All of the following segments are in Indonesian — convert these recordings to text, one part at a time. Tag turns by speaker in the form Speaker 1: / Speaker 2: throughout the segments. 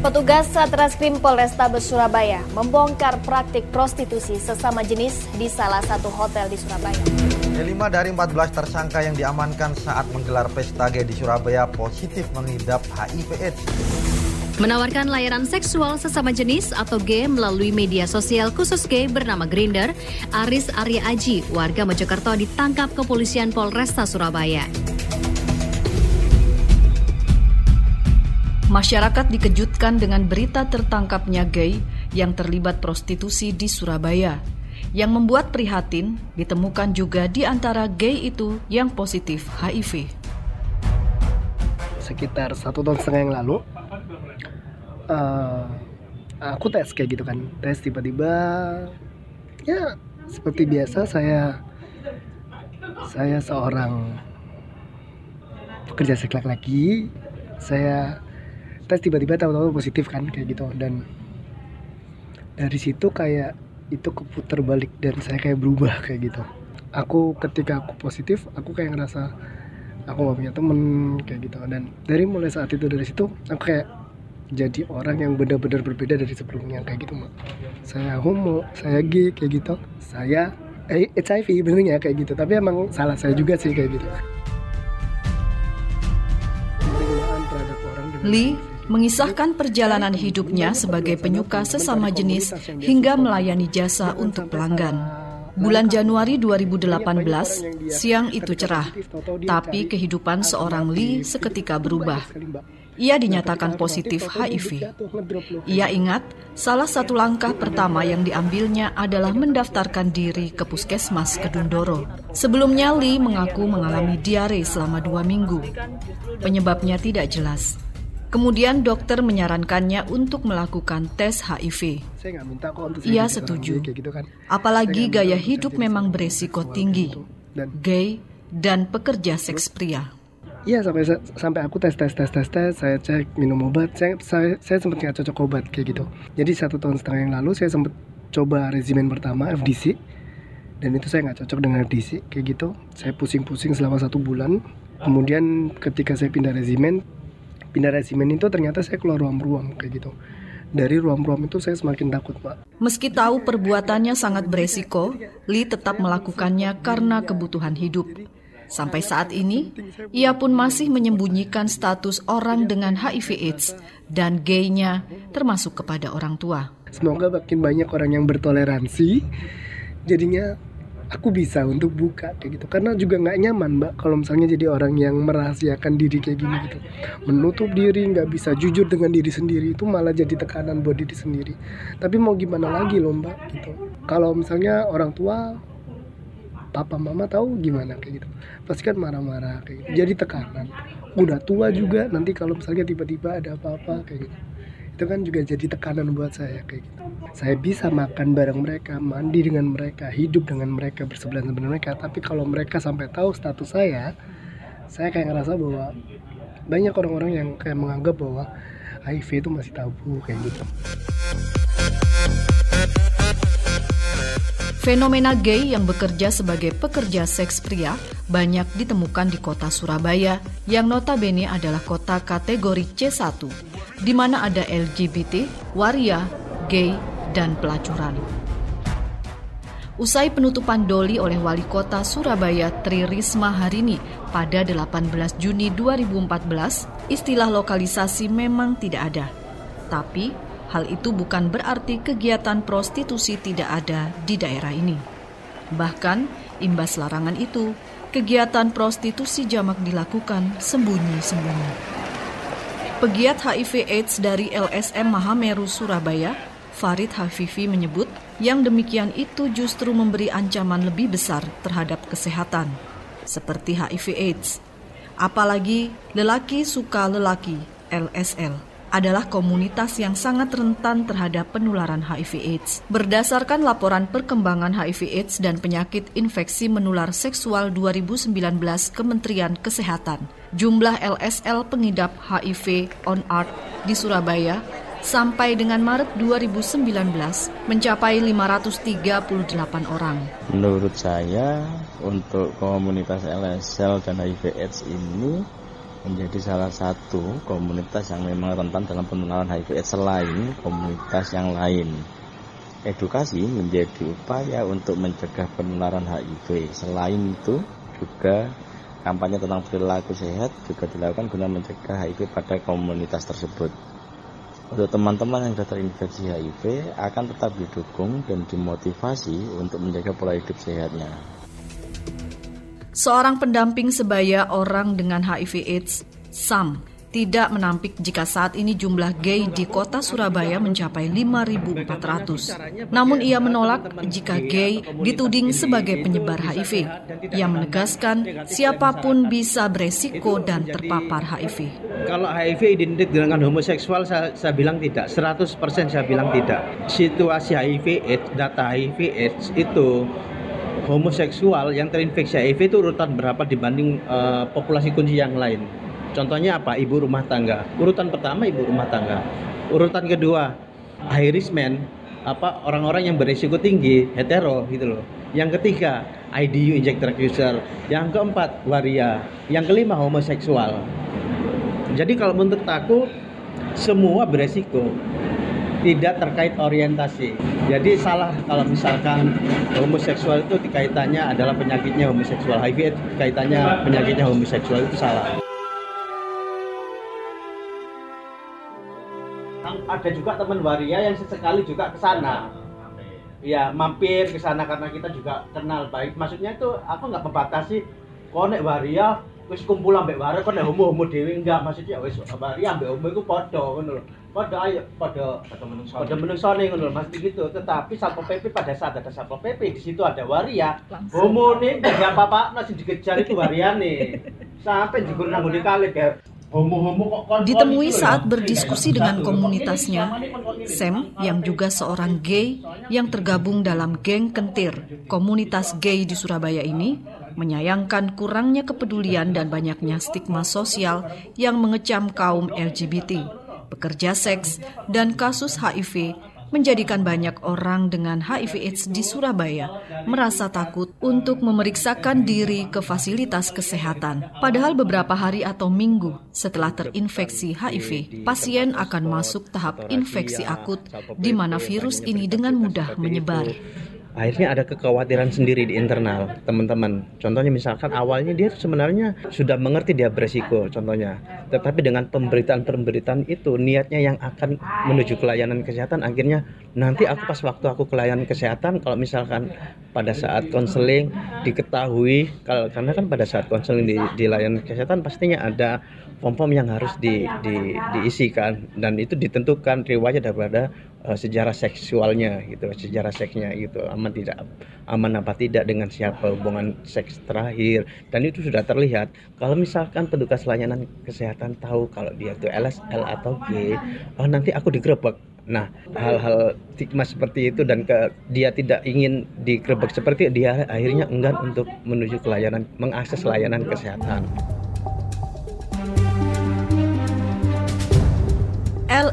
Speaker 1: Petugas Satreskrim Polrestabes Surabaya membongkar praktik prostitusi sesama jenis di salah satu hotel di Surabaya.
Speaker 2: Lima dari 14 tersangka yang diamankan saat menggelar pesta gay di Surabaya positif mengidap HIV AIDS.
Speaker 3: Menawarkan layanan seksual sesama jenis atau gay melalui media sosial khusus gay bernama Grinder, Aris Arya Aji, warga Mojokerto ditangkap kepolisian Polresta Surabaya.
Speaker 4: Masyarakat dikejutkan dengan berita tertangkapnya gay yang terlibat prostitusi di Surabaya. Yang membuat prihatin, ditemukan juga di antara gay itu yang positif HIV.
Speaker 5: Sekitar satu tahun setengah yang lalu, uh, aku tes kayak gitu kan. Tes tiba-tiba, ya seperti biasa saya saya seorang pekerja seks laki saya tes tiba-tiba tahu-tahu positif kan kayak gitu. Dan dari situ kayak itu keputar balik dan saya kayak berubah kayak gitu. Aku ketika aku positif aku kayak ngerasa aku gak punya temen kayak gitu. Dan dari mulai saat itu dari situ aku kayak jadi orang yang benar-benar berbeda dari sebelumnya kayak gitu mak saya homo saya gay kayak gitu. Saya eh, HIV benernya kayak gitu. Tapi emang salah saya juga sih kayak gitu.
Speaker 4: Lee mengisahkan perjalanan hidupnya sebagai penyuka sesama jenis hingga melayani jasa untuk pelanggan. Bulan Januari 2018, siang itu cerah, tapi kehidupan seorang Lee seketika berubah. Ia dinyatakan positif HIV. Ia ingat, salah satu langkah pertama yang diambilnya adalah mendaftarkan diri ke puskesmas Kedundoro. Sebelumnya, Lee mengaku mengalami diare selama dua minggu. Penyebabnya tidak jelas. Kemudian dokter menyarankannya untuk melakukan tes HIV. Ia setuju, gitu kan. apalagi gaya hidup memang beresiko tinggi, gay dan pekerja seks pria.
Speaker 5: Iya sampai sampai aku tes tes tes tes tes saya cek minum obat. Saya saya, saya sempat nggak cocok obat kayak gitu. Jadi satu tahun setengah yang lalu saya sempat coba regimen pertama FDC dan itu saya nggak cocok dengan FDC kayak gitu. Saya pusing-pusing selama satu bulan. Kemudian ketika saya pindah regimen pindah resimen itu ternyata saya keluar ruam-ruam kayak gitu. Dari ruam-ruam itu saya semakin takut pak.
Speaker 4: Meski tahu perbuatannya sangat beresiko Lee tetap melakukannya karena kebutuhan hidup. Sampai saat ini, ia pun masih menyembunyikan status orang dengan HIV AIDS dan gaynya termasuk kepada orang tua.
Speaker 5: Semoga makin banyak orang yang bertoleransi, jadinya aku bisa untuk buka kayak gitu. Karena juga nggak nyaman mbak kalau misalnya jadi orang yang merahasiakan diri kayak gini gitu. Menutup diri nggak bisa jujur dengan diri sendiri itu malah jadi tekanan buat diri sendiri. Tapi mau gimana lagi loh mbak gitu. Kalau misalnya orang tua papa mama tahu gimana kayak gitu. Pasti kan marah-marah kayak gitu. Jadi tekanan. Udah tua juga nanti kalau misalnya tiba-tiba ada apa-apa kayak gitu itu kan juga jadi tekanan buat saya kayak gitu. Saya bisa makan bareng mereka mandi dengan mereka hidup dengan mereka bersebelahan dengan mereka. Tapi kalau mereka sampai tahu status saya saya kayak ngerasa bahwa banyak orang-orang yang kayak menganggap bahwa HIV itu masih tabu kayak gitu
Speaker 4: Fenomena gay yang bekerja sebagai pekerja seks pria banyak ditemukan di kota Surabaya yang notabene adalah kota kategori C1, di mana ada LGBT, waria, gay, dan pelacuran. Usai penutupan doli oleh wali kota Surabaya Tri Risma Harini pada 18 Juni 2014, istilah lokalisasi memang tidak ada. Tapi Hal itu bukan berarti kegiatan prostitusi tidak ada di daerah ini. Bahkan, imbas larangan itu, kegiatan prostitusi jamak dilakukan sembunyi-sembunyi. Pegiat HIV AIDS dari LSM Mahameru Surabaya, Farid Hafifi menyebut yang demikian itu justru memberi ancaman lebih besar terhadap kesehatan, seperti HIV AIDS. Apalagi lelaki suka lelaki, LSL adalah komunitas yang sangat rentan terhadap penularan HIV/AIDS. Berdasarkan laporan perkembangan HIV/AIDS dan penyakit infeksi menular seksual 2019 Kementerian Kesehatan, jumlah LSL pengidap HIV on art di Surabaya sampai dengan Maret 2019 mencapai 538 orang.
Speaker 6: Menurut saya untuk komunitas LSL dan HIV AIDS ini menjadi salah satu komunitas yang memang rentan dalam penularan HIV selain komunitas yang lain. Edukasi menjadi upaya untuk mencegah penularan HIV. Selain itu juga kampanye tentang perilaku sehat juga dilakukan guna mencegah HIV pada komunitas tersebut. Untuk teman-teman yang sudah terinfeksi HIV akan tetap didukung dan dimotivasi untuk menjaga pola hidup sehatnya.
Speaker 4: Seorang pendamping sebaya orang dengan HIV/AIDS, Sam, tidak menampik jika saat ini jumlah gay di kota Surabaya mencapai 5.400. Namun ia menolak jika gay dituding sebagai penyebar HIV. Ia menegaskan siapa pun bisa beresiko dan terpapar HIV.
Speaker 7: Kalau HIV identik dengan homoseksual saya, saya bilang tidak, 100% saya bilang tidak. Situasi HIV AIDS, data HIV AIDS itu homoseksual yang terinfeksi HIV itu urutan berapa dibanding uh, populasi kunci yang lain. Contohnya apa? Ibu rumah tangga. Urutan pertama ibu rumah tangga. Urutan kedua high risk man, apa orang-orang yang berisiko tinggi, hetero gitu loh. Yang ketiga IDU injector user. Yang keempat waria. Yang kelima homoseksual. Jadi kalau menurut aku semua beresiko tidak terkait orientasi. Jadi salah kalau misalkan homoseksual itu kaitannya adalah penyakitnya homoseksual. HIV kaitannya penyakitnya homoseksual itu salah. Ada juga teman waria yang sesekali juga ke sana. Ya, mampir ke sana karena kita juga kenal baik. Maksudnya itu aku nggak membatasi konek waria wis kumpul ambek waria konek homo-homo dewi enggak maksudnya wis waria ambek homo itu podo ngono pada ayo pada pada menungso pada menungso nih ngono mas begitu. Tetapi satpol pp pada saat ada satpol pp di situ ada waria. Homo nih tidak apa apa masih dikejar itu waria nih sampai di gunung di kali kayak
Speaker 4: Ditemui saat berdiskusi dengan komunitasnya, Sam yang juga seorang gay yang tergabung dalam geng kentir komunitas gay di Surabaya ini menyayangkan kurangnya kepedulian dan banyaknya stigma sosial yang mengecam kaum LGBT pekerja seks, dan kasus HIV menjadikan banyak orang dengan HIV/AIDS di Surabaya merasa takut untuk memeriksakan diri ke fasilitas kesehatan. Padahal beberapa hari atau minggu setelah terinfeksi HIV, pasien akan masuk tahap infeksi akut di mana virus ini dengan mudah menyebar
Speaker 7: akhirnya ada kekhawatiran sendiri di internal teman-teman. Contohnya misalkan awalnya dia sebenarnya sudah mengerti dia beresiko contohnya. Tetapi dengan pemberitaan-pemberitaan itu niatnya yang akan menuju ke layanan kesehatan akhirnya nanti aku pas waktu aku ke layanan kesehatan kalau misalkan pada saat konseling diketahui kalau karena kan pada saat konseling di, di layanan kesehatan pastinya ada form-form yang harus di, di, diisikan dan itu ditentukan riwayat daripada uh, sejarah seksualnya gitu sejarah seksnya gitu aman tidak aman apa tidak dengan siapa hubungan seks terakhir dan itu sudah terlihat kalau misalkan petugas layanan kesehatan tahu kalau dia itu LSL atau G oh nanti aku digerebek Nah, hal-hal stigma seperti itu dan ke, dia tidak ingin digerebek seperti dia akhirnya enggan untuk menuju ke layanan mengakses layanan kesehatan.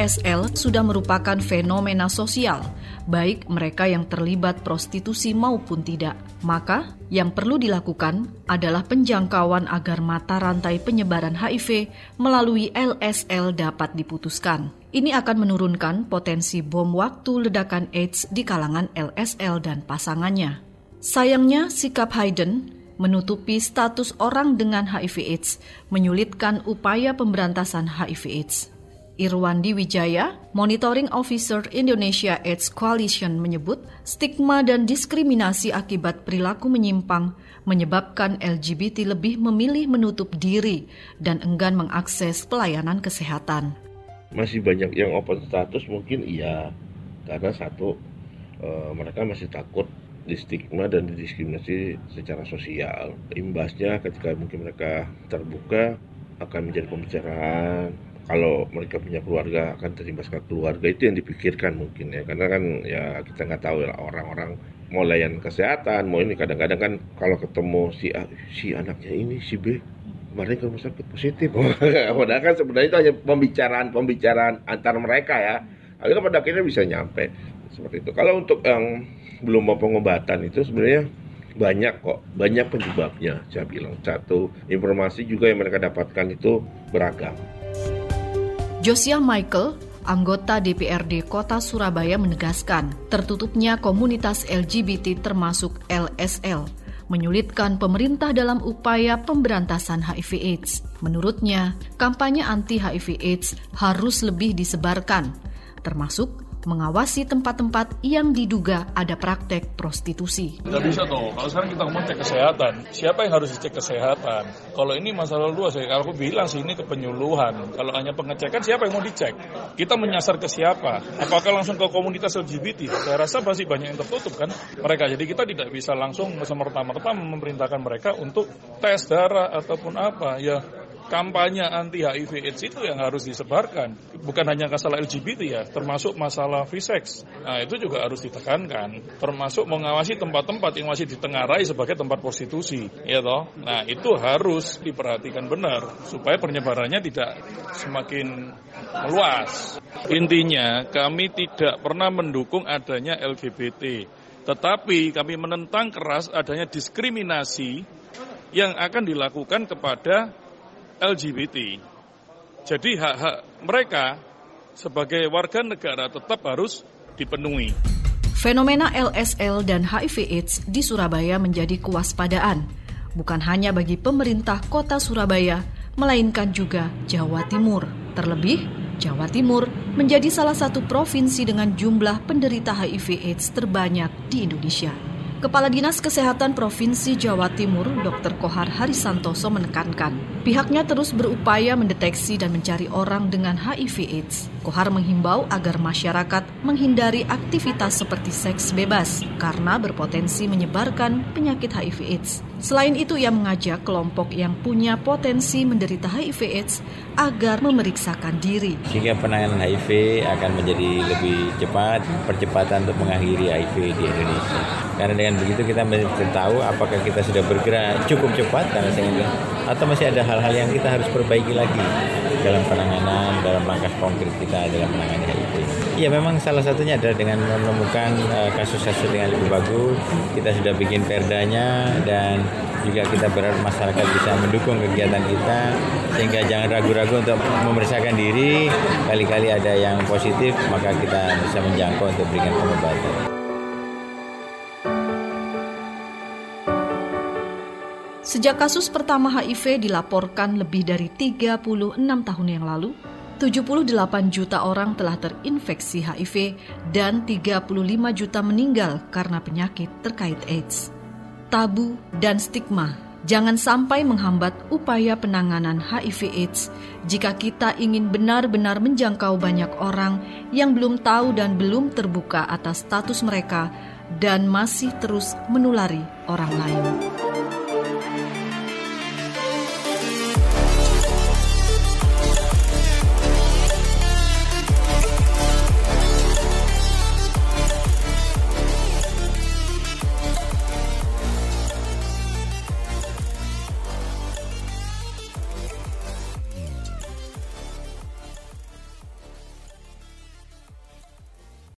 Speaker 4: LSL sudah merupakan fenomena sosial, baik mereka yang terlibat prostitusi maupun tidak. Maka, yang perlu dilakukan adalah penjangkauan agar mata rantai penyebaran HIV melalui LSL dapat diputuskan. Ini akan menurunkan potensi bom waktu ledakan AIDS di kalangan LSL dan pasangannya. Sayangnya, sikap Hayden menutupi status orang dengan HIV/AIDS menyulitkan upaya pemberantasan HIV/AIDS. Irwandi Wijaya, Monitoring Officer Indonesia AIDS Coalition menyebut stigma dan diskriminasi akibat perilaku menyimpang menyebabkan LGBT lebih memilih menutup diri dan enggan mengakses pelayanan kesehatan.
Speaker 8: Masih banyak yang open status mungkin iya, karena satu e, mereka masih takut di stigma dan didiskriminasi secara sosial. Imbasnya ketika mungkin mereka terbuka akan menjadi pembicaraan kalau mereka punya keluarga akan terimbas ke keluarga itu yang dipikirkan mungkin ya. Karena kan ya kita nggak tahu ya orang-orang mau layan kesehatan mau ini. Kadang-kadang kan kalau ketemu si A, si anaknya ini si B kemarin ke rumah sakit positif. Padahal kan sebenarnya itu hanya pembicaraan pembicaraan antar mereka ya. Akhirnya pada akhirnya bisa nyampe. Seperti itu. Kalau untuk yang belum mau pengobatan itu sebenarnya banyak kok, banyak penyebabnya. Saya bilang satu, informasi juga yang mereka dapatkan itu beragam.
Speaker 4: Josiah Michael, anggota DPRD Kota Surabaya menegaskan, tertutupnya komunitas LGBT termasuk LSL menyulitkan pemerintah dalam upaya pemberantasan HIV/AIDS. Menurutnya, kampanye anti-HIV/AIDS harus lebih disebarkan, termasuk mengawasi tempat-tempat yang diduga ada praktek prostitusi.
Speaker 9: Tidak bisa dong, kalau sekarang kita ngomong cek kesehatan, siapa yang harus dicek kesehatan? Kalau ini masalah luas, ya, kalau aku bilang sih ini kepenyuluhan. Kalau hanya pengecekan, siapa yang mau dicek? Kita menyasar ke siapa? Apakah langsung ke komunitas LGBT? Saya rasa masih banyak yang tertutup kan mereka. Jadi kita tidak bisa langsung semerta-merta memerintahkan mereka untuk tes darah ataupun apa. Ya kampanye anti HIV AIDS itu yang harus disebarkan. Bukan hanya masalah LGBT ya, termasuk masalah free sex. Nah, itu juga harus ditekankan. Termasuk mengawasi tempat-tempat yang masih ditengarai sebagai tempat prostitusi, ya toh. Nah, itu harus diperhatikan benar supaya penyebarannya tidak semakin meluas. Intinya, kami tidak pernah mendukung adanya LGBT. Tetapi kami menentang keras adanya diskriminasi yang akan dilakukan kepada LGBT. Jadi hak-hak mereka sebagai warga negara tetap harus dipenuhi.
Speaker 4: Fenomena LSL dan HIV/AIDS di Surabaya menjadi kewaspadaan, bukan hanya bagi pemerintah kota Surabaya, melainkan juga Jawa Timur. Terlebih, Jawa Timur menjadi salah satu provinsi dengan jumlah penderita HIV/AIDS terbanyak di Indonesia. Kepala Dinas Kesehatan Provinsi Jawa Timur, Dr. Kohar Harisantoso menekankan, pihaknya terus berupaya mendeteksi dan mencari orang dengan HIV/AIDS. Kohar menghimbau agar masyarakat menghindari aktivitas seperti seks bebas karena berpotensi menyebarkan penyakit HIV/AIDS. Selain itu, ia mengajak kelompok yang punya potensi menderita HIV/AIDS agar memeriksakan diri.
Speaker 6: Sehingga penanganan HIV akan menjadi lebih cepat, percepatan untuk mengakhiri HIV di Indonesia. Karena dengan begitu kita bisa tahu apakah kita sudah bergerak cukup cepat karena sehingga atau masih ada hal-hal yang kita harus perbaiki lagi dalam penanganan, dalam langkah konkret kita dalam menangani HIV. Ya memang salah satunya adalah dengan menemukan kasus-kasus uh, yang lebih bagus. Kita sudah bikin perdanya dan juga kita berharap masyarakat bisa mendukung kegiatan kita sehingga jangan ragu-ragu untuk memeriksakan diri kali-kali ada yang positif maka kita bisa menjangkau untuk berikan pengobatan.
Speaker 4: Sejak kasus pertama HIV dilaporkan lebih dari 36 tahun yang lalu, 78 juta orang telah terinfeksi HIV dan 35 juta meninggal karena penyakit terkait AIDS. Tabu dan stigma jangan sampai menghambat upaya penanganan HIV AIDS jika kita ingin benar-benar menjangkau banyak orang yang belum tahu dan belum terbuka atas status mereka dan masih terus menulari orang lain.